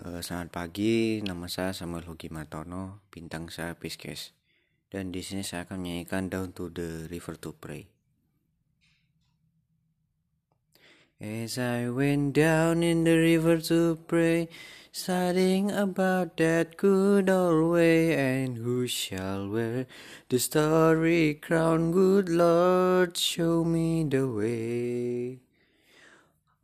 Uh, selamat pagi, nama saya Samuel Hoki Matono, bintang saya Pisces. Dan di sini saya akan menyanyikan Down to the River to Pray. As I went down in the river to pray, studying about that good old way, and who shall wear the starry crown? Good Lord, show me the way.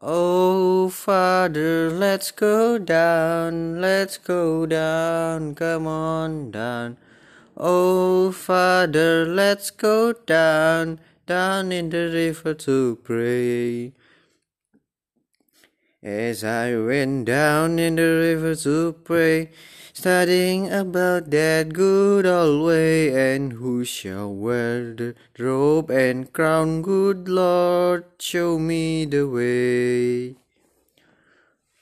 Oh, Father, let's go down, let's go down, come on down. Oh, Father, let's go down, down in the river to pray. As I went down in the river to pray, studying about that good old way, and who shall wear the robe and crown? Good Lord, show me the way.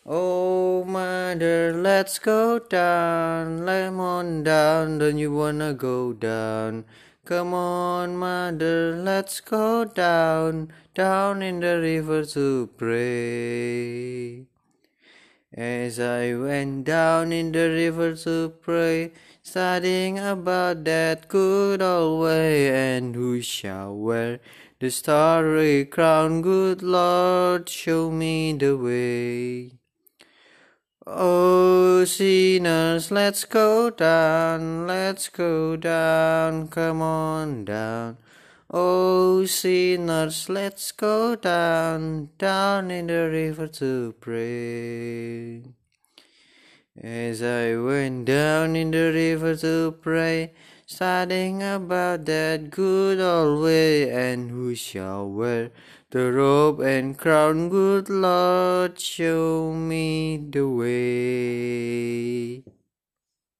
Oh, mother, let's go down, come on down, don't you wanna go down? Come on, mother, let's go down, down in the river to pray. As I went down in the river to pray, studying about that good old way, and who shall wear the starry crown? Good Lord, show me the way. Oh, sinners, let's go down, let's go down, come on down. Oh, sinners, let's go down, down in the river to pray. As I went down in the river to pray, Studying about that good old way, and who shall wear the robe and crown? Good Lord, show me the way.